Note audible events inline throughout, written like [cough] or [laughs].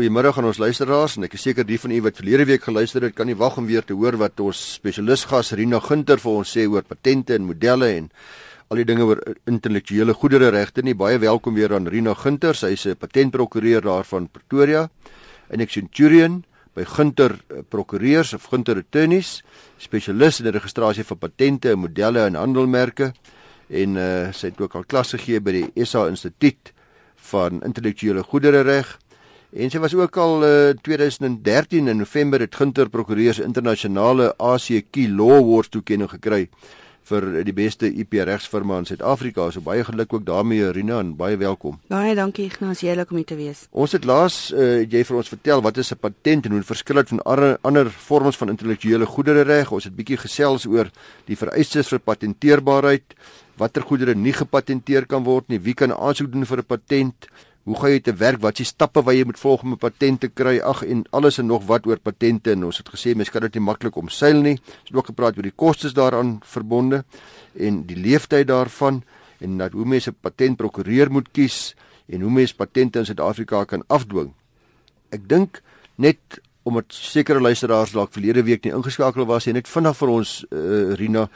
Goeiemôre aan ons luisteraars en ek is seker die van u wat verlede week geluister het, kan nie wag om weer te hoor wat ons spesialis gas Rina Gunter vir ons sê oor patente en modelle en al die dinge oor intellektuele goedere regte nie. Baie welkom weer aan Rina Gunter. Sy is 'n patentprokureur daar van Pretoria in Centurion by Gunter eh, Prokureurs of Gunter Attorneys, spesialis in registrasie van patente, modelle en handelmerke en uh, sy het ook al klas gegee by die SA Instituut van intellektuele goedere reg. En sy was ook al uh, eh, 2013 in November het Gunter Prokureurs Internasionale ACQ Law Awards toekenning gekry vir die beste IP regsfirma in Suid-Afrika. So baie geluk ook daarmee Rina en baie welkom. Baie dankie Ignas, heerlik om hier te wees. Ons het laas uh, jy vir ons vertel wat is 'n patent en hoe verskil dit van ander ander vorms van intellektuele goedere reg. Ons het bietjie gesels oor die vereistes vir patenteerbaarheid watter goedere nie gepatenteer kan word nie, wie kan aansoek doen vir 'n patent, hoe gaan jy te werk, wat is die stappe wat jy moet volg om 'n patent te kry, ag en alles en nog wat oor patente en ons het gesê mens kan dit nie maklik omseil nie. Ons het ook gepraat oor die kostes daaraan verbonde en die leeftyd daarvan en dat hoe mense 'n patentprokureur moet kies en hoe mense patente in Suid-Afrika kan afdwing. Ek dink net omdat sekere luisteraars dalk verlede week nie ingeskakel was en net vinnig vir ons uh, Rina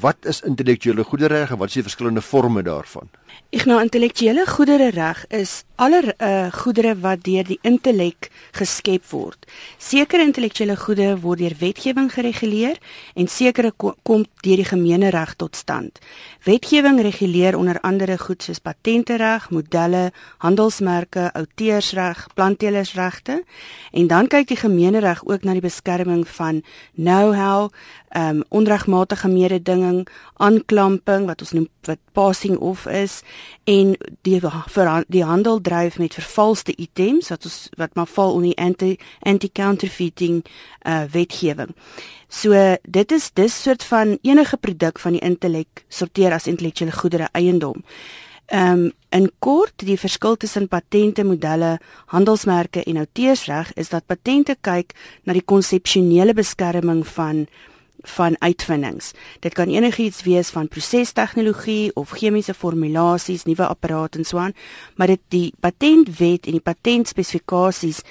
wat is intellektuele goedere en wat is die verskillende forme daarvan? Ek nou intellektuele goedere reg is aller uh, goedere wat deur die intellek geskep word. Sekere intellektuele goedere word deur wetgewing gereguleer en sekere ko kom deur die gemeene reg tot stand. Wetgewing reguleer onder andere goed soos patentereg, modelle, handelsmerke, outeursreg, plantelersregte en dan kyk die gemeene reg ook na die beskerming van know-how, ehm um, onregmatige mededinging, aanklamping wat ons noem wat passing off is en die die handel dryf met vervalste items wat ons wat maar val onder die anti anti counterfeiting uh wetgewing. So dit is dis soort van enige produk van die intellek sorteer as intellektuele goedere eiendom. Ehm um, in kort die verskil tussen patente, modelle, handelsmerke en outeursreg is dat patente kyk na die konsepsionele beskerming van van uitvindings. Dit kan enigiets wees van prosestegnologie of chemiese formulasies, nuwe apparate en so aan, maar dit die patentwet en die patentspesifikasies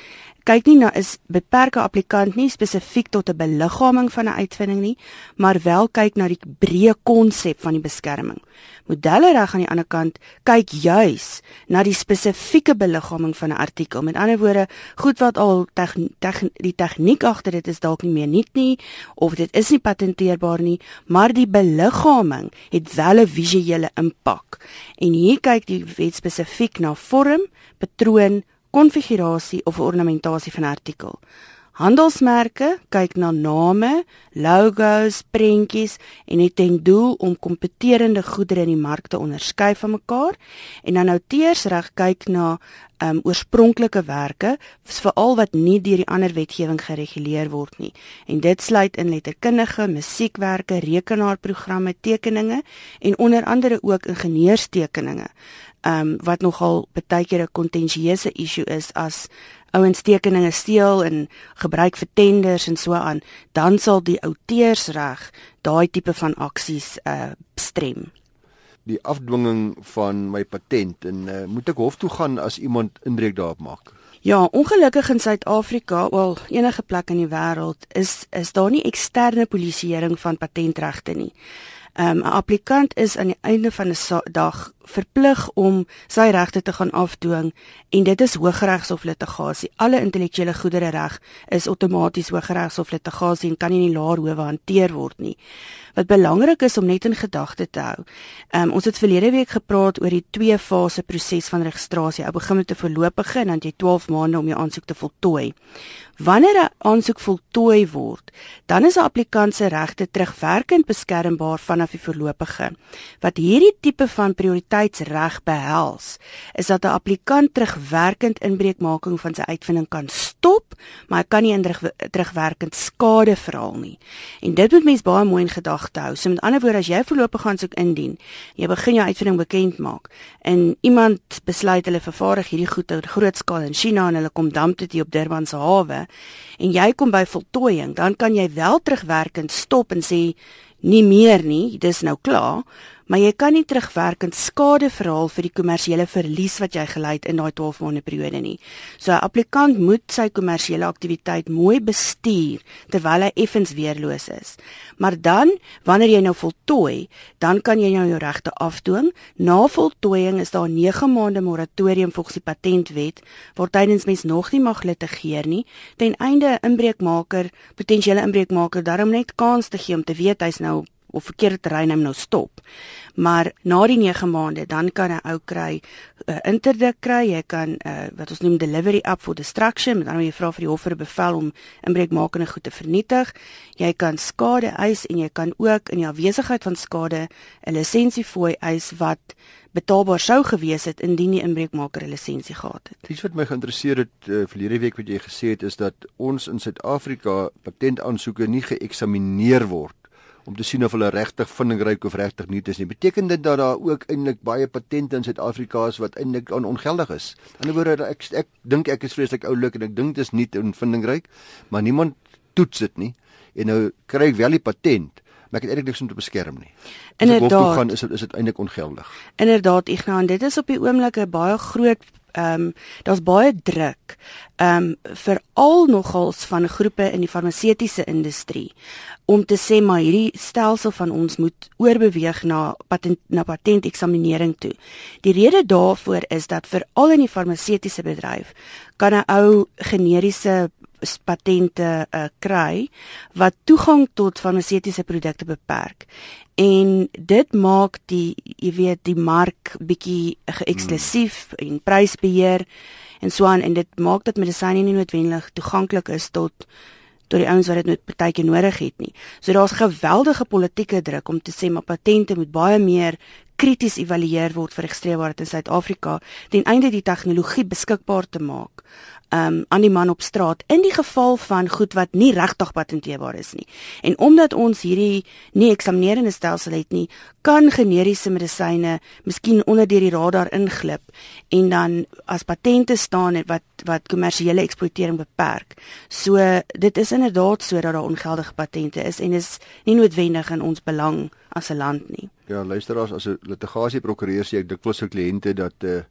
kyk nie na is beperke applikant nie spesifiek tot 'n beliggaaming van 'n uitvinding nie, maar wel kyk na die breë konsep van die beskerming. Modelle reg aan die ander kant kyk juis na die spesifieke beliggaaming van 'n artikel. Met ander woorde, goed wat al teg, teg, die tegniek agter dit is dalk nie meer nuut nie of dit is nie patenteerbaar nie, maar die beliggaaming het wel 'n visuele impak. En hier kyk die wet spesifiek na vorm, patroon, konfigurasie of ornamentasie van 'n artikel. Handelsmerke kyk na name, logos, prentjies en het ten doel om kompeterende goedere in die mark te onderskei van mekaar en dan outeursreg kyk na um, oorspronklike werke, veral wat nie deur die ander wetgewing gereguleer word nie. En dit sluit in letterkundige, musiekwerke, rekenaarprogramme, tekeninge en onder andere ook ingenieurstekeninge ehm um, wat nogal baie keer 'n kontensieuse issue is as ouens tekeninge steel en gebruik vir tenders en so aan, dan sal die outeursreg daai tipe van aksies uh strem. Die afdwinging van my patent en uh, moet ek hof toe gaan as iemand inbreuk daarop maak? Ja, ongelukkig in Suid-Afrika, wel enige plek in die wêreld is is daar nie eksterne polisieering van patentregte nie. Um, 'n applikant is aan die einde van 'n dag verplig om sy regte te gaan afdwing en dit is Hooggeregshof litigasie. Alle intellektuele goedere reg is outomaties Hooggeregshof litigasie en kan nie in die laer howe hanteer word nie. Wat belangrik is om net in gedagte te hou. Um, ons het verlede week gepraat oor die twee fase proses van registrasie. Ou begin met 'n voorlopige en dan jy 12 maande om jou aansoek te voltooi. Wanneer 'n aansoek voltooi word, dan is 'n applikant se regte terugwerkend beskermbaar vanaf die voorlopige. Wat hierdie tipe van prioriteitsreg behels, is dat 'n applikant terugwerkend inbreukmaking van sy uitvinding kan stop, maar hy kan nie terugwerkend skade verhaal nie. En dit moet mens baie mooi in gedagte hou. So met ander woorde, as jy voorlopige aansoek indien, jy begin jou uitvinding bekend maak en iemand besluit hulle vervaardig hierdie goed op groot skaal in China en hulle kom damp dit hier op Durban se hawe en jy kom by voltooiing, dan kan jy wel terugwerkend stop en sê nie meer nie, dis nou klaar, maar jy kan nie terugwerkend skade verhaal vir die kommersiële verlies wat jy gely het in daai 12 maande periode nie. So 'n applikant moet sy kommersiële aktiwiteit mooi bestuur terwyl hy effens weerloos is. Maar dan, wanneer jy nou voltooi, dan kan jy nou jou regte afdwing. Na voltooiing is daar 9 maande moratorium volgens die patentwet waar tydens mens nog nie mag litigeer nie ten einde 'n inbreukmaker, potensiële inbreukmaker daarom net kans te gee om te weet hy's nou of verkeerde terrein hom nou stop. Maar na die 9 maande dan kan 'n ou kry 'n uh, eh, interdik kry, jy kan uh, wat ons noem delivery up for destruction, met ander woorde jy vra vir die hof vir 'n bevel om inbreukmakende goed te vernietig. Jy kan skade eis en jy kan ook in die afwesigheid van skade 'n lisensiefooi eis wat betaalbaar sou gewees het indien die inbreukmaker 'n lisensie gehad het. Iets wat my geïnteresseer het uh, verlede week wat jy gesê het is dat ons in Suid-Afrika patentaansoeke nie geëksamineer word om te sien of hulle regtig vindingryk of regtig nie is nie. Beteken dit dat daar ook eintlik baie patente in Suid-Afrika is wat eintlik on ongeldig is? In 'n woorde ek ek dink ek is vreeslik oulik en ek dink dit is nie vindingryk, maar niemand toets dit nie. En nou kry ek wel die patent, maar ek het eintlik niks om te beskerm nie. Inderdaad, gaan is dit is dit eintlik ongeldig. Inderdaad, Ignan, dit is op die oomblik 'n baie groot ehm um, daar's baie druk ehm um, veral nogals van groepe in die farmaseutiese industrie om te sê maar hierdie stelsel van ons moet oorbeweeg na patent na patenteksaminering toe. Die rede daarvoor is dat veral in die farmaseutiese bedryf kan 'n ou generiese patente uh, kry wat toegang tot farmaseutiese produkte beperk en dit maak die jy weet die mark bietjie geeksklusief hmm. en prysbeheer en so aan en dit maak dat medisyne nie noodwendig toeganklik is tot tot die ouens wat dit net partyke nodig het nie. So daar's geweldige politieke druk om te sê maar patente moet baie meer krities evalueer word vir geregistreerbaarheid in Suid-Afrika ten einde die tegnologie beskikbaar te maak um aan die man op straat in die geval van goed wat nie regtig patenteerbaar is nie. En omdat ons hierdie nie eksaminerende stelsel het nie, kan generiese medisyne miskien onder die radar inglip en dan as patente staan wat wat kommersiële eksploitering beperk. So dit is inderdaad so dat daar ongeldige patente is en is nie noodwendig in ons belang as 'n land nie. Ja, luisteraars, as 'n litigasieprokureur sê ek dikwels vir kliënte dat uh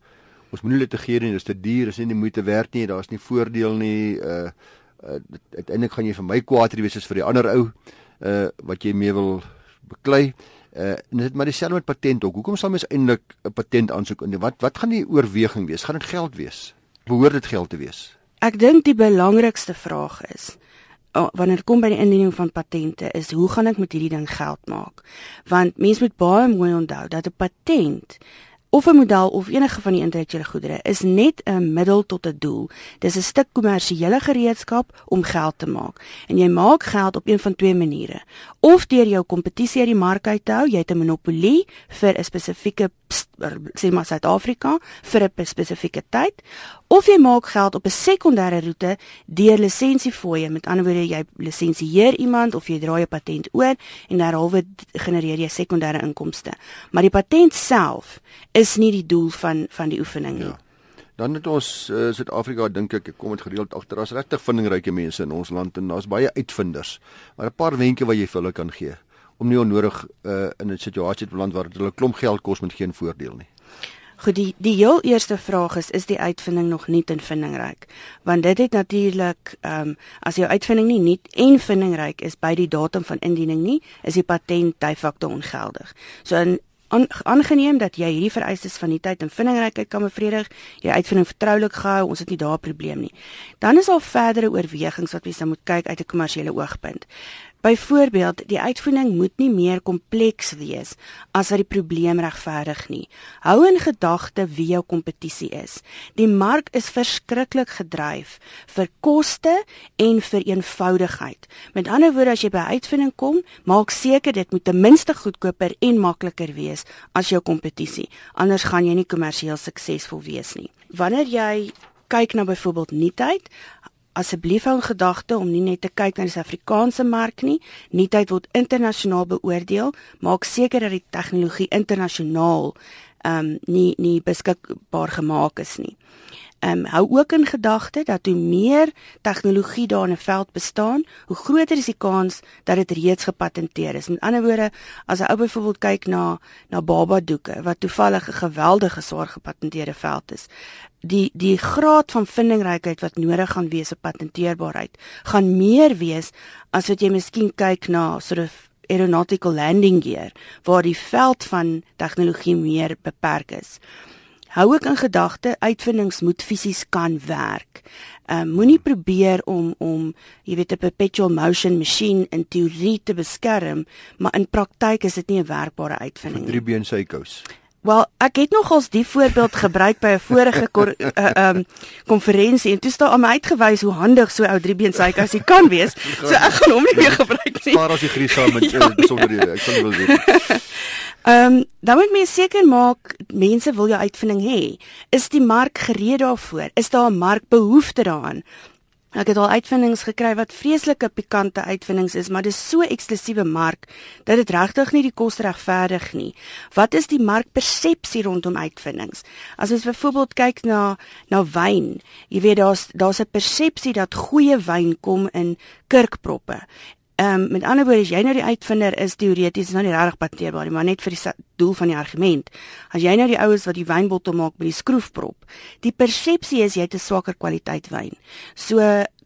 ons moenie litigeer nie, dis te duur, is nie die moeite werd nie, daar's nie voordeel nie. Uh, uh uiteindelik gaan jy vir my kwaader wees as vir die ander ou uh wat jy mee wil beklei. Uh en dit maar dieselfde met patent ook. Hoekom sal mens eintlik 'n patent aansoek in? Wat wat gaan die oorweging wees? Gaan dit geld wees? Behoort dit geld te wees? Ek dink die belangrikste vraag is wanneer dit kom by die indiening van patente is hoe gaan ek met hierdie ding geld maak? Want mense moet baie mooi onthou dat 'n patent of 'n model of enige van die intellektuele goedere is net 'n middel tot 'n doel. Dis 'n stuk kommersiële gereedskap om geld te maak. En jy maak geld op een van twee maniere. Of deur jou kompetisie uit die mark uit te hou, jy het 'n monopolie vir 'n spesifieke sê maar Suid-Afrika vir 'n spesifieke tyd of jy maak geld op 'n sekondêre roete deur lisensiefooie met ander woorde jy lisensieer iemand of jy dra 'n patent oor en derhalwe genereer jy sekondêre inkomste. Maar die patent self is nie die doel van van die oefening nie. Ja. Dan het ons uh, Suid-Afrika dink ek kom dit gereeld agter. As regtig vindingryke mense in ons land en daar's baie uitvinders. Maar 'n paar wenke wat jy vir hulle kan gee om nie onnodig uh, in 'n situasie te beland waar dit hulle klomp geld kos met geen voordeel nie. Goed, die die heel eerste vraag is is die uitvinding nog nie ten vindingryk? Want dit het natuurlik ehm um, as jou uitvinding nie nuut en vindingryk is by die datum van indiening nie, is die patent de facto ongeldig. So in aangeneem dat jy hierdie vereistes van die tyd en vindingrykheid kan bevredig, jy uitvinding vertroulik gehou, ons het nie daar 'n probleem nie. Dan is daar verdere oorwegings wat mens moet kyk uit 'n kommersiële oogpunt. Byvoorbeeld, die uitvoering moet nie meer kompleks wees as wat die probleem regverdig nie. Hou in gedagte wie jou kompetisie is. Die mark is verskriklik gedryf vir koste en vir eenvoudigheid. Met ander woorde, as jy by uitvinding kom, maak seker dit moet ten minste goedkoper en makliker wees as jou kompetisie. Anders gaan jy nie kommersieel suksesvol wees nie. Wanneer jy kyk na byvoorbeeld nuutheid, asseblief hou in gedagte om nie net te kyk na die Suid-Afrikaanse mark nie. Nuutheid word internasionaal beoordeel. Maak seker dat die tegnologie internasionaal ehm um, nie nie beskikbaar gemaak is nie. Ehm um, hou ook in gedagte dat hoe meer tegnologie daar in 'n veld bestaan, hoe groter is die kans dat dit reeds gepatenteer is. Met ander woorde, as 'n ou byvoorbeeld kyk na na baba doeke wat toevallig 'n geweldige swaar gepatenteerde veld is, die die graad van vindingrykheid wat nodig gaan wees op patenteerbaarheid gaan meer wees as wat jy miskien kyk na sort of aeronautical landing gear waar die veld van tegnologie meer beperk is. Hou ook in gedagte uitvindings moet fisies kan werk. Ehm uh, moenie probeer om om jy weet 'n perpetual motion machine in teorie te beskerm, maar in praktyk is dit nie 'n werkbare uitvinding nie. Driebeen sykous. Wel, ek het nogals die voorbeeld gebruik by 'n vorige [laughs] ehm uh, um, konferensie en toe staan aan my uitgewys hoe handig so ou driebeen sykous hy kan wees. So ek gaan hom nie meer gebruik nie. Spaar as jy gries saam met [laughs] ja, nee. besonderhede. Ek sal wil. [laughs] Ehm um, dan moet mens seker maak mense wil jou uitvinding hê. Is die mark gereed daarvoor? Is daar 'n markbehoefte daaraan? Ek het al uitvindings gekry wat vreeslike pikante uitvindings is, maar dis so eksklusiewe mark dat dit regtig nie die kos regverdig nie. Wat is die markpersepsie rondom uitvindings? As ons byvoorbeeld kyk na na wyn, jy weet daar's daar's 'n persepsie dat goeie wyn kom in kurkproppe Ehm um, met ander woorde, as jy nou die uitvinder is teoreties nou nie regtig patenteerbaar nie, maar net vir die doel van die argument. As jy nou die oues wat die wynbottel maak met die skroefprop, die persepsie is jy het 'n swakker kwaliteit wyn. So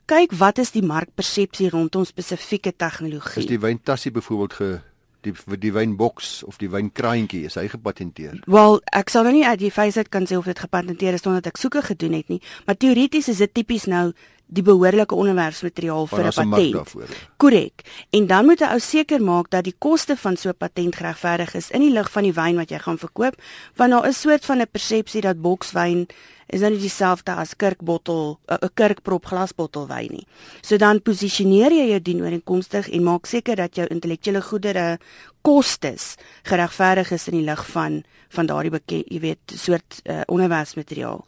kyk wat is die markpersepsie rondom spesifieke tegnologie. Is die wyntassie byvoorbeeld ge die die wynboks of die wynkraantjie is hy gepatenteer? Wel, ek sal nou nie uit die feit uit kan sê of dit gepatenteer is sonder dat ek soeke gedoen het nie, maar teoreties is dit tipies nou die behoorlike onderwerpsmateriaal vir 'n patent. Korrek. En dan moet 'n ou seker maak dat die koste van so 'n patent geregverdig is in die lig van die wyn wat jy gaan verkoop, want daar is soort van 'n persepsie dat bokswyn is nou nie dieselfde as kurkbottel 'n kurkprop glasbottel wyn nie. So dan posisioneer jy jou dienooreenkomstig en maak seker dat jou intellektuele goedere kostes geregverdig is in die lig van van daardie jy weet, soort uh, onderwerpsmateriaal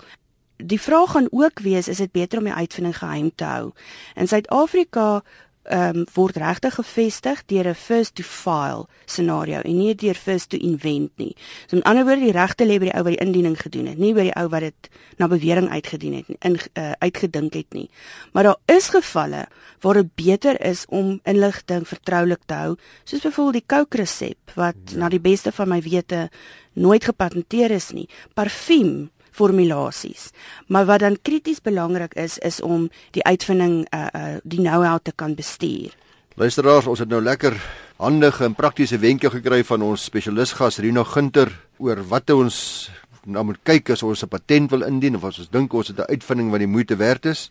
die vraag gaan ook wees is dit beter om die uitvinding geheim te hou. In Suid-Afrika ehm um, word regtig gevestig deur 'n first to file scenario en nie deur first to invent nie. So met ander woorde die regte lê by die ou wat die indiening gedoen het, nie by die ou wat dit na bewering uitgedien het nie, in uh, uitgedink het nie. Maar daar is gevalle waar dit beter is om inligting vertroulik te hou, soos byvoorbeeld die Coke resep wat ja. na die beste van my wete nooit gepatenteer is nie. Parfuum formulasies. Maar wat dan krities belangrik is is om die uitvinding uh uh die know-how te kan bestuur. Luisteraars, ons het nou lekker handige en praktiese wenke gekry van ons spesialis gas Rino Gunter oor wat ons nou moet kyk as ons 'n patent wil indien of as ons dink ons het 'n uitvinding wat die moeite werd is.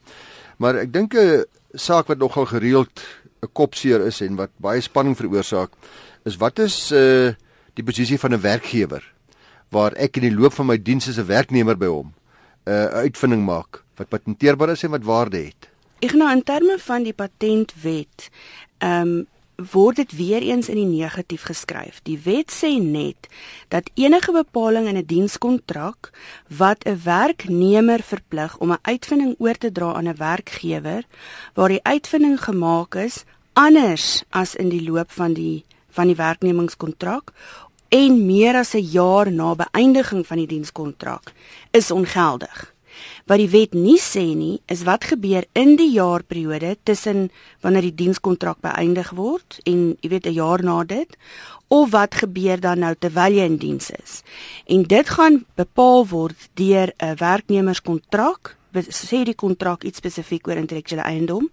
Maar ek dink 'n saak wat nogal gereeld 'n kopseer is en wat baie spanning veroorsaak is wat is uh die posisie van 'n werkgewer waar ek in die loop van my diens as 'n werknemer by hom 'n uh, uitvinding maak wat patenteerbaar is en wat waarde het. Ek nou in terme van die patentwet, ehm um, word dit weer eens in die negatief geskryf. Die wet sê net dat enige bepaling in 'n dienskontrak wat 'n werknemer verplig om 'n uitvinding oor te dra aan 'n werkgewer waar die uitvinding gemaak is anders as in die loop van die van die werknemingskontrak en meer as 'n jaar na beëindiging van die dienskontrak is ongeldig. Wat die wet nie sê nie, is wat gebeur in die jaarperiode tussen wanneer die dienskontrak beëindig word en jy weet 'n jaar na dit of wat gebeur dan nou terwyl jy in diens is. En dit gaan bepaal word deur 'n werknemerskontrak, sê die kontrak iets spesifiek oor intellektuele eiendom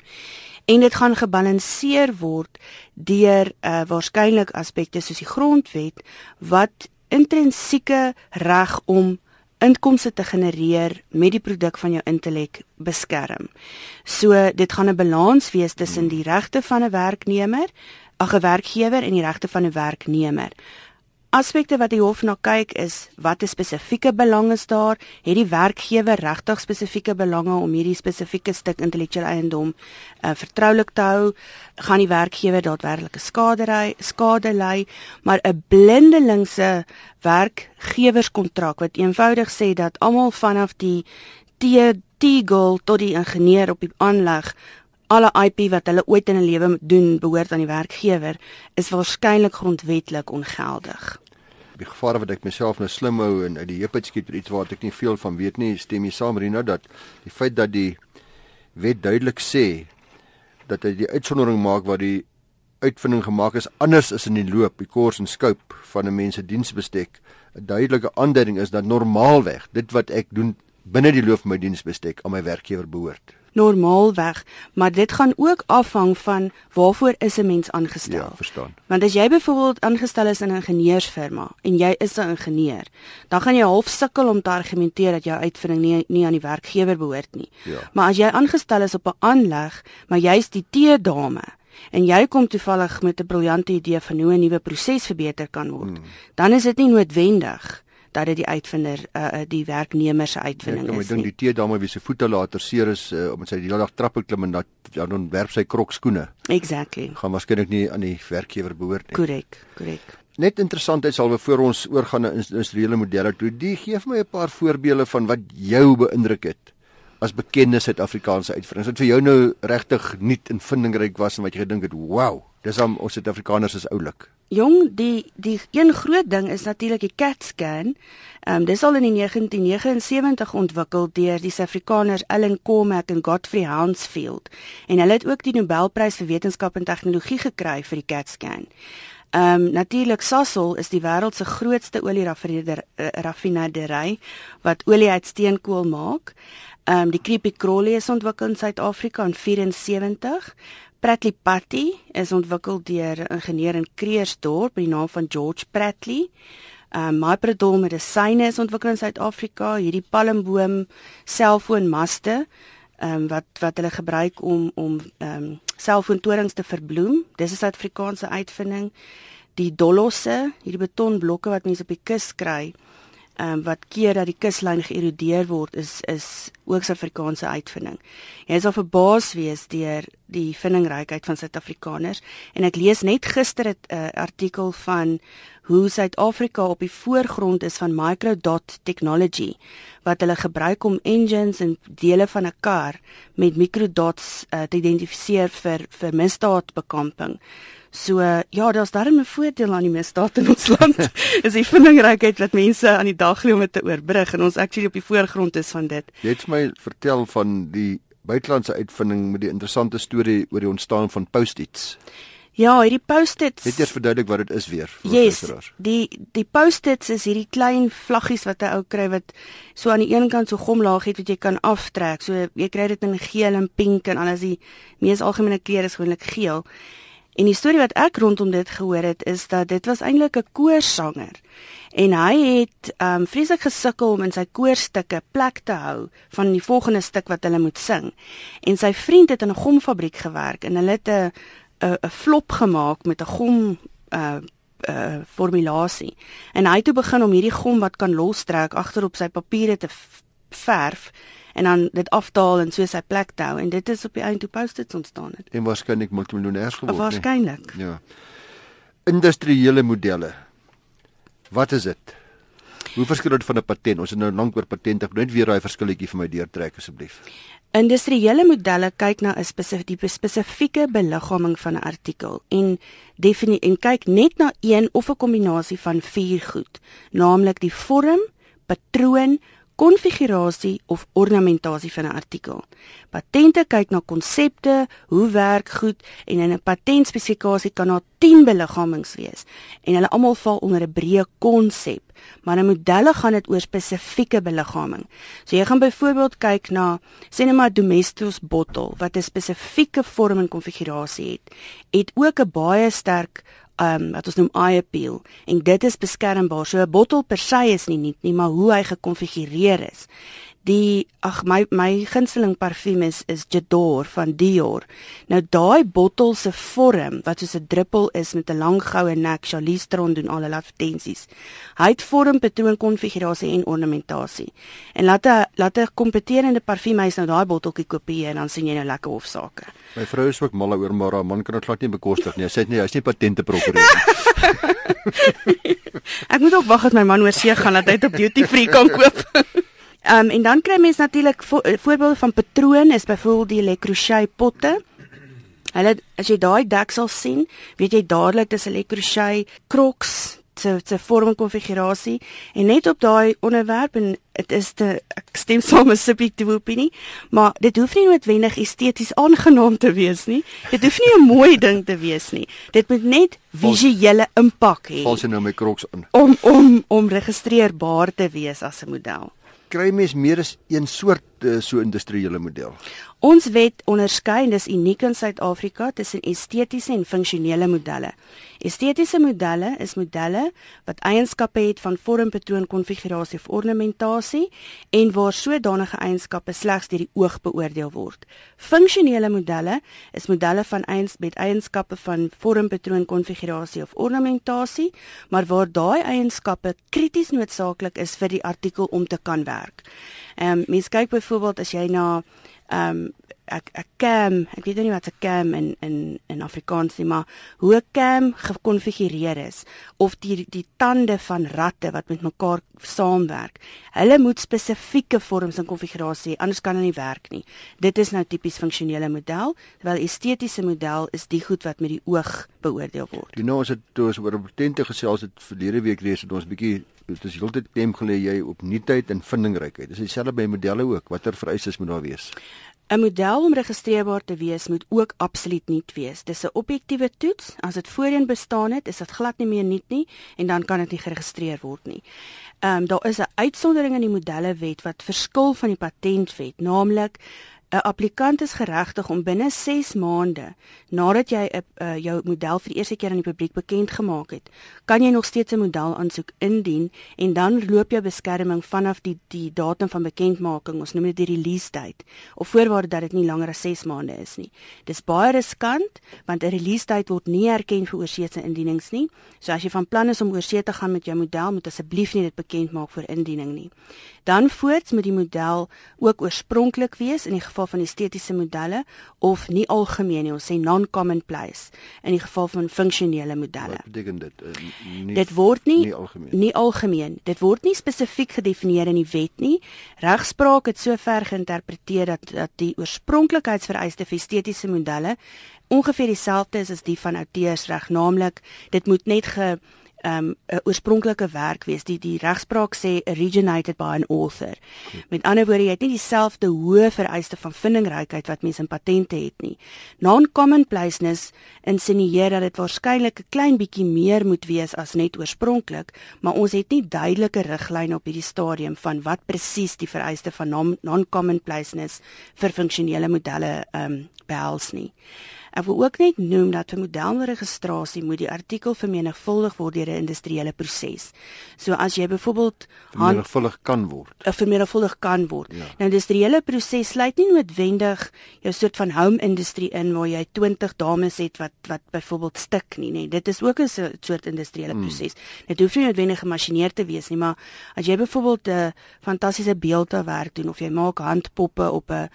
en dit gaan gebalanseer word deur uh, waarskynlik aspekte soos die grondwet wat intrinsieke reg om inkomste te genereer met die produk van jou intellek beskerm. So dit gaan 'n balans wees tussen die regte van 'n werknemer, 'n werkgewer en die regte van 'n werknemer aspekte wat die hof na kyk is watter spesifieke belange is daar? Het die werkgewer regtig spesifieke belange om hierdie spesifieke stuk intellektuele eiendom uh, vertroulik te hou? Gaan die werkgewer daadwerklike skade skade ly maar 'n blindelingse werkgewerskontrak wat eenvoudig sê dat almal vanaf die T-Teagle tot die ingenieur op die aanleg alle IP wat hulle ooit in 'n lewe doen behoort aan die werkgewer is waarskynlik grondwetlik ongeldig. die gevaar wat ek myself nou slim hou en uit die heup uitskiet met iets wat ek nie veel van weet nie, stem jy saam Rina dat die feit dat die wet duidelik sê dat hy die uitsondering maak waar die uitvinding gemaak is anders is in die loop, die koers en scope van 'n mens se diensbestek. 'n Duidelike aanduiding is dat normaalweg dit wat ek doen binne die loop my diensbestek aan my werkgewer behoort. Normaalweg, maar dit gaan ook afhang van waarvoor is 'n mens aangestel. Ja, verstaan. Want as jy byvoorbeeld aangestel is in 'n ingenieursfirma en jy is 'n ingenieur, dan gaan jy half sukkel om te argumenteer dat jou uitvinding nie nie aan die werkgewer behoort nie. Ja. Maar as jy aangestel is op 'n aanleg, maar jy's die teedame en jy kom toevallig met 'n briljante idee van hoe 'n nuwe proses verbeter kan word, hmm. dan is dit nie noodwendig dat dit die uitvinder uh, die werknemer se uitvinding ja, is. Ek dink die tee dame wie se voete later seer is uh, omdat sy die hele dag trappe klim en dat dan ontwerp sy krokskoene. Exactly. Gaan waarskynlik nie aan die werkgewer behoort nie. Korrek, korrek. Net interessantheid sal voor ons oorgaan na industriële modelle toe. Die gee vir my 'n paar voorbeelde van wat jou beïndruk het as bekende Suid-Afrikaanse uitvindings. Wat vir jou nou regtig nuut en vindingryk was en wat jy gedink het, "Wow, dis om ons Suid-Afrikaners is oulik." Jong, die die een groot ding is natuurlik die CAT scan. Ehm um, dis al in die 1979 ontwikkel deur die Suid-Afrikaners Ellen Cormack en Godfrey Hounsfield. En hulle het ook die Nobelprys vir wetenskap en tegnologie gekry vir die CAT scan. Ehm um, natuurlik Sasol is die wêreld se grootste olie raffinaderry wat olie uit steenkool maak. Ehm um, die Creepy Crawley is ontwikkel in Suid-Afrika in 74. Pratley Patty is ontwikkel deur 'n ingenieur in Kreersdorp by die naam van George Pratley. Ehm um, Myprodol medisyne is ontwikkel in Suid-Afrika. Hierdie palmboom selfoonmaste ehm um, wat wat hulle gebruik om om ehm um, selfoontorings te verbloem. Dis 'n Suid-Afrikaanse uitvinding. Die dolosse, hierdie betonblokke wat mense op die kus kry, ehm um, wat keer dat die kuslyn geërodeer word is is ook Suid-Afrikaanse uitvinding. Jy is al verbaas wees deur die vindingrykheid van Suid-Afrikaners en ek lees net gister 'n uh, artikel van hoe Suid-Afrika op die voorgrond is van microdot technology wat hulle gebruik om engines en dele van 'n kar met microdots uh, te identifiseer vir vir misdaadbekamping. So ja, daar's darem 'n voordeel aan die misdaad in ons [laughs] land. is die vindingrykheid wat mense aan die dag lê om dit te oorbrug en ons actually op die voorgrond is van dit. Jy het my vertel van die buitelandse uitvinding met die interessante storie oor die ontstaan van post-its. Ja, hierdie post-its. Net eers verduidelik wat dit is weer vir yes, luisteraars. Die die post-its is hierdie klein vlaggies wat 'n ou kry wat so aan die een kant so gomlaag het wat jy kan aftrek. So jy kry dit in geel en pink en alles die mees algemene kleure is gewoonlik geel. En die storie wat ek rondom dit gehoor het is dat dit was eintlik 'n koorsanger. En hy het um vreeslik gesukkel om in sy koorstukke plek te hou van die volgende stuk wat hulle moet sing. En sy vriend het in 'n gomfabriek gewerk en hulle het 'n 'n 'n flop gemaak met 'n gom uh uh formulasie. En hy het toe begin om hierdie gom wat kan lostrek agterop sy papiere te verf en dan dit afdaal en so sy plek hou en dit is op die einde toe post-its ontstaan het. En waarskynlik multimiljonêers geword het. Waarskynlik. Ja. Industriële modelle. Wat is dit? Hoe verskil dit van 'n patent? Ons het nou lank oor patente, net weer daai verskilletjie vir my deurtrek asseblief. Industriële modelle kyk na 'n spesifieke spesifieke beliggaaming van 'n artikel en definieer en kyk net na een of 'n kombinasie van vier goed, naamlik die vorm, patroon, konfigurasie of ornamentasie van 'n artikel. Patente kyk na konsepte, hoe werk goed en in 'n patentspesifikasie kan daar 10 beliggaamings wees en hulle almal val onder 'n breë konsep, maar in modelle gaan dit oor spesifieke beliggaaming. So jy gaan byvoorbeeld kyk na sê net maar Domestos bottel wat 'n spesifieke vorm en konfigurasie het, het ook 'n baie sterk um, wat ons noem eye appeal en dit is beskermbaar. So 'n bottel per se is nie nuut nie, maar hoe hy gekonfigureer is. Die ag my my gunsteling parfuum is is J'adore van Dior. Nou daai bottel se vorm wat soos 'n druppel is met 'n lang goue nek, Charlize Theron doen al hulle advertensies. Hy het vorm, patroon, konfigurasie en ornamentasie. En laat 'n laat 'n kompeterende parfuumhuis nou daai botteltjie kopieer en dan sien jy nou lekker hofsaake. My vrou is ook mal oor maar haar man kan dit glad nie bekostig nie. Hy sê nee, hy's nie patente prokureur nie. [laughs] Ek moet ook wag dat my man oor see gaan dat hy dit op duty free kan koop. [laughs] Ehm um, en dan kry mens natuurlik vo eh, voorbeelde van patroon is byvoorbeeld die Le Creuset potte. Hulle as jy daai deksel sien, weet jy dadelik dis 'n Le Creuset Crocs se se vorm konfigurasie en net op daai onderwerp en dit is te ek stem saam met subjektiewe opinie, maar dit hoef nie noodwendig esteties aangenaam te wees nie. Dit hoef nie 'n mooi ding te wees nie. Dit moet net visuele impak hê. Vals nou my kroks in. Om om om registreerbaar te wees as 'n model. Kry mens meer as een soort so industriële model? Ons wet onderskei en dis uniek in Suid-Afrika tussen estetiese en funksionele modelle. Estetiese modelle is modelle wat eienskappe het van vorm, patroon, konfigurasie of ornamentasie en waar sodanige eienskappe slegs deur die oog beoordeel word. Funksionele modelle is modelle van eiens met eienskappe van vorm, patroon, konfigurasie of ornamentasie, maar waar daai eienskappe krities noodsaaklik is vir die artikel om te kan werk. Ehm um, mens kyk byvoorbeeld as jy na ehm um, 'n cam, ek weet nie wat 'n cam in in in Afrikaans nie, maar hoe 'n cam gekonfigureer is of die die tande van ratte wat met mekaar saamwerk. Hulle moet spesifieke vorms en konfigurasie, anders kan hulle nie werk nie. Dit is nou tipies funksionele model, terwyl estetiese model is die goed wat met die oog beoordeel word. Jy nou as dit toe oor patente gesels het verlede week lees het ons 'n bietjie dit is heeltyd klem gelê jy op nuutheid en vindingrykheid. Dis dieselfde by modelle ook. Watter vereistes moet daar wees? 'n Model om registreerbaar te wees moet ook absoluut nuut wees. Dis 'n objektiewe toets. As dit voorheen bestaan het, is dit glad nie meer nuut nie en dan kan dit nie geregistreer word nie. Ehm um, daar is 'n uitsondering in die modellewet wat verskil van die patentwet, naamlik 'n applikant is geregtig om binne 6 maande nadat jy 'n uh, jou model vir die eerste keer aan die publiek bekend gemaak het, kan jy nog steeds 'n model aansoek indien en dan loop jou beskerming vanaf die die datum van bekendmaking, ons noem dit die release date, of voorwaarde dat dit nie langer as 6 maande is nie. Dis baie riskant want 'n release date word nie erken vir oorseese indienings nie. So as jy van plan is om oorsee te gaan met jou model, moet asseblief nie dit bekend maak vir indiening nie. Dan voorts moet die model ook oorspronklik wees in die geval van estetiese modelle of nie algemeen nie, ons sê non-commonplace in die geval van funksionele modelle. Wat beteken dit? Uh, nie, dit word nie nie algemeen. nie algemeen. Dit word nie spesifiek gedefinieer in die wet nie. Regspraak het sover geïnterpreteer dat dat die oorspronklikheidsvereiste vir estetiese modelle ongeveer dieselfde is as die van outeursreg, naamlik dit moet net ge um 'n oorspronklike werk wees. Die die regspraak sê originated by an author. Met ander woorde, jy het nie dieselfde hoë vereiste van vindingrykheid wat mense in patente het nie. Non-commonplaceness insinieer dat dit waarskynlik 'n klein bietjie meer moet wees as net oorspronklik, maar ons het nie duidelike riglyne op hierdie stadium van wat presies die vereiste van non-commonplaceness vir funksionele modelle um behels nie. Ek wil ook net noem dat vir modelregistrasie moet die artikel vermenigvuldig word deur 'n industriële proses. So as jy byvoorbeeld vermenigvuldig kan word. 'n vermenigvuldig kan word. Ja. Nou industriële proses sluit nie noodwendig jou soort van home industrie in waar jy 20 dames het wat wat byvoorbeeld stik nie, nê. Dit is ook 'n soort industriële hmm. proses. Dit hoef nie noodwendig gemaskineer te wees nie, maar as jy byvoorbeeld 'n fantastiese beeldhouwerk doen of jy maak handpoppe op 'n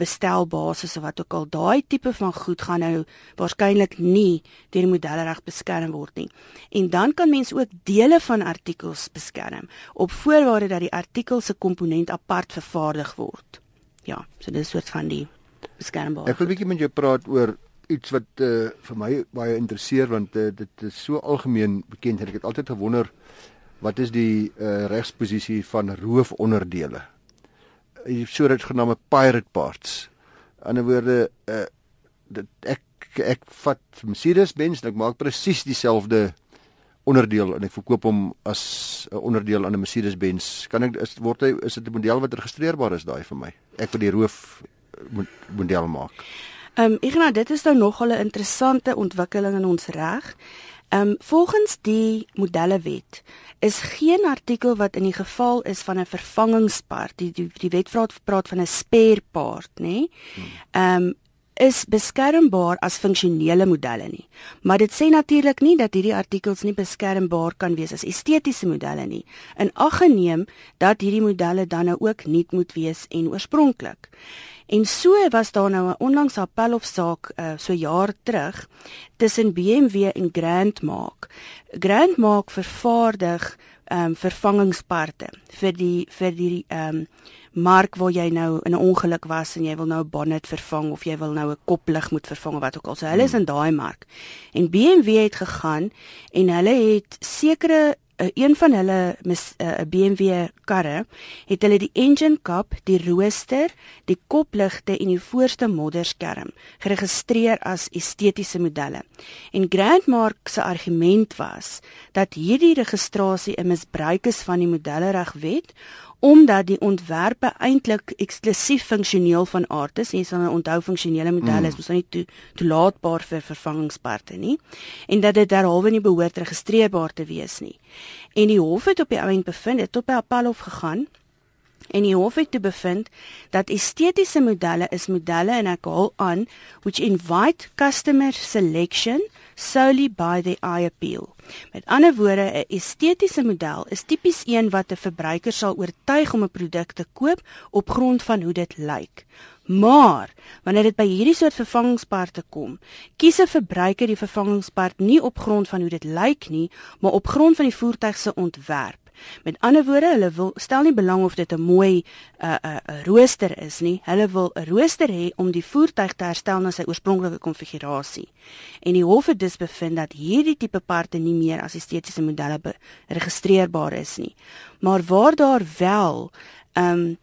bestelbasis of wat ook al daai tipe van goed gaan nou waarskynlik nie deur die modelreg beskerm word nie. En dan kan mens ook dele van artikels beskerm op voorwaarde dat die artikel se komponent apart vervaardig word. Ja, so dis soort van die beskermbaar. Ek wil 'n bietjie met jou praat oor iets wat uh, vir my baie interesseer want uh, dit is so algemeen bekend en ek het altyd gewonder wat is die uh, regsposisie van roofonderdele so dit genaamde pirate parts. In 'n woorde uh dit ek ek vat Mercedes-Benz en ek maak presies dieselfde onderdeel en ek verkoop hom as 'n onderdeel aan 'n Mercedes-Benz. Kan ek is word hy is dit 'n model wat registreerbaar is daai vir my? Ek wil die roof model maak. Ehm um, nou dit is nou nogal 'n interessante ontwikkeling in ons reg. Ehm um, volgens die modellewet is geen artikel wat in die geval is van 'n vervangingspart, die die, die wet praat praat van 'n spare part, nê? Nee? Ehm um, is beskermbaar as funksionele modelle nie. Maar dit sê natuurlik nie dat hierdie artikels nie beskermbaar kan wees as estetiese modelle nie. In ag geneem dat hierdie modelle dan nou ook nuut moet wees en oorspronklik. En so was daar nou 'n onlangs appelhofsaak uh, so jaar terug tussen BMW en Grandmark. Grandmark vervaardig ehm um, vervangingsparte vir die vir die ehm um, mark waar jy nou in 'n ongeluk was en jy wil nou 'n bonnet vervang of jy wil nou 'n koplig moet vervang of wat ook al. So hulle is in daai mark. En BMW het gegaan en hulle het sekere een van hulle 'n uh, BMW karre het hulle die engine cap, die rooster, die kopligte en die voorste modderskerm geregistreer as estetiese modelle. En Grandmark se argument was dat hierdie registrasie 'n misbruik is van die modelleregwet omdat die ontwerpe eintlik eksklusief funksioneel van aard is. Jy sal onthou funksionele modelle is mm. mos nou nie toe toelaatbaar vir vervangingsparte nie en dat dit derhalwe nie behoort registreerbaar te wees nie. En die hof het op die oomblik bevind het tot by appelhof gegaan en die hof het te bevind dat estetiese modelle is modelle en ek haal aan which invite customer selection solely by the eye appeal. Met ander woorde, 'n estetiese model is tipies een wat 'n verbruiker sal oortuig om 'n produk te koop op grond van hoe dit lyk. Maar wanneer dit by hierdie soort vervangingsparte kom, kies 'n verbruiker die vervangingspart nie op grond van hoe dit lyk nie, maar op grond van die voertuig se ontwerp. Met ander woorde, hulle wil stel nie belang of dit 'n mooi 'n uh, 'n uh, rooster is nie. Hulle wil 'n rooster hê om die voertuig te herstel na sy oorspronklike konfigurasie. En die hof het dus bevind dat hierdie tipe parte nie meer as estetiese modelle geregistreerbaar is nie. Maar waar daar wel ehm um,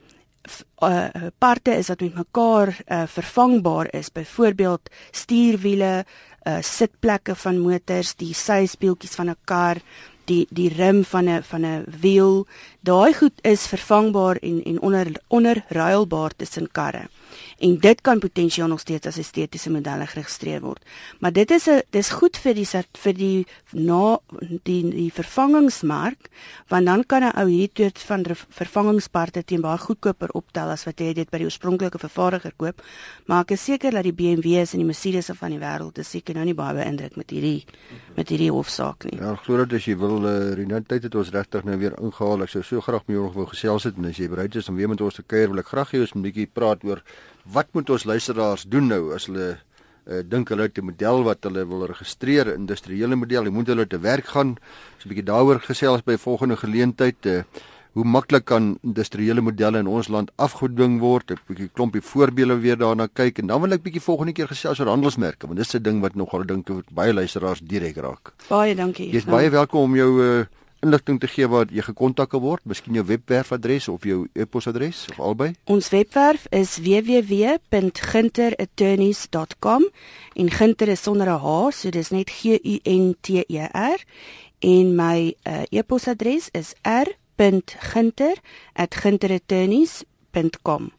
uh, parte is wat met mekaar uh, vervangbaar is, byvoorbeeld stuurwiele, uh, sitplekke van motors, die syspieeltjies van 'n kar, die die rim van 'n van 'n wiel, daai goed is vervangbaar en en onder onderruilbaar tussen karre en dit kan potensieel nog steeds as estetiese modelle geregistreer word. Maar dit is 'n dis goed vir die vir die na die die vervangingsmark want dan kan 'n ou hier toe van vervangingsparte teen baie goedkoper optel as wat jy dit by die oorspronklike vervaardiger koop. Maar ek is seker dat die BMW's en die Mercedes van die wêreld is seker nou nie baie beïndruk met hierdie met hierdie hofsaak nie. Ja, glo dat as jy wil uh, Rina tyd het ons regtig nou weer ingehaal. Ek sou so graag met jou wou gesels het en as jy bereid is om weer met ons te kuier, wil ek graag hê ons moet 'n bietjie praat oor wat moet ons luisteraars doen nou as hulle uh, dink hulle het 'n model wat hulle wil registreer, industriële model, hulle moet hulle te werk gaan. So 'n bietjie daaroor gesels by volgende geleentheid. Uh, hoe maklik kan industriële modelle in ons land afgedwing word? 'n Bietjie klompie voorbeelde weer daarna kyk en dan wil ek bietjie volgende keer gesels oor handelsmerke, want dis 'n ding wat nogal dink baie luisteraars direk raak. Baie dankie. Jy's baie welkom om jou uh, inligting te gee waar jy gekontak kan word, miskien jou webwerfadres of jou e-posadres of albei? Ons webwerf is www.ginterattorneys.com en Ginter is sonder 'n H, so dis net G U N T E R en my uh, e-posadres is r.ginter@ginterattorneys.com.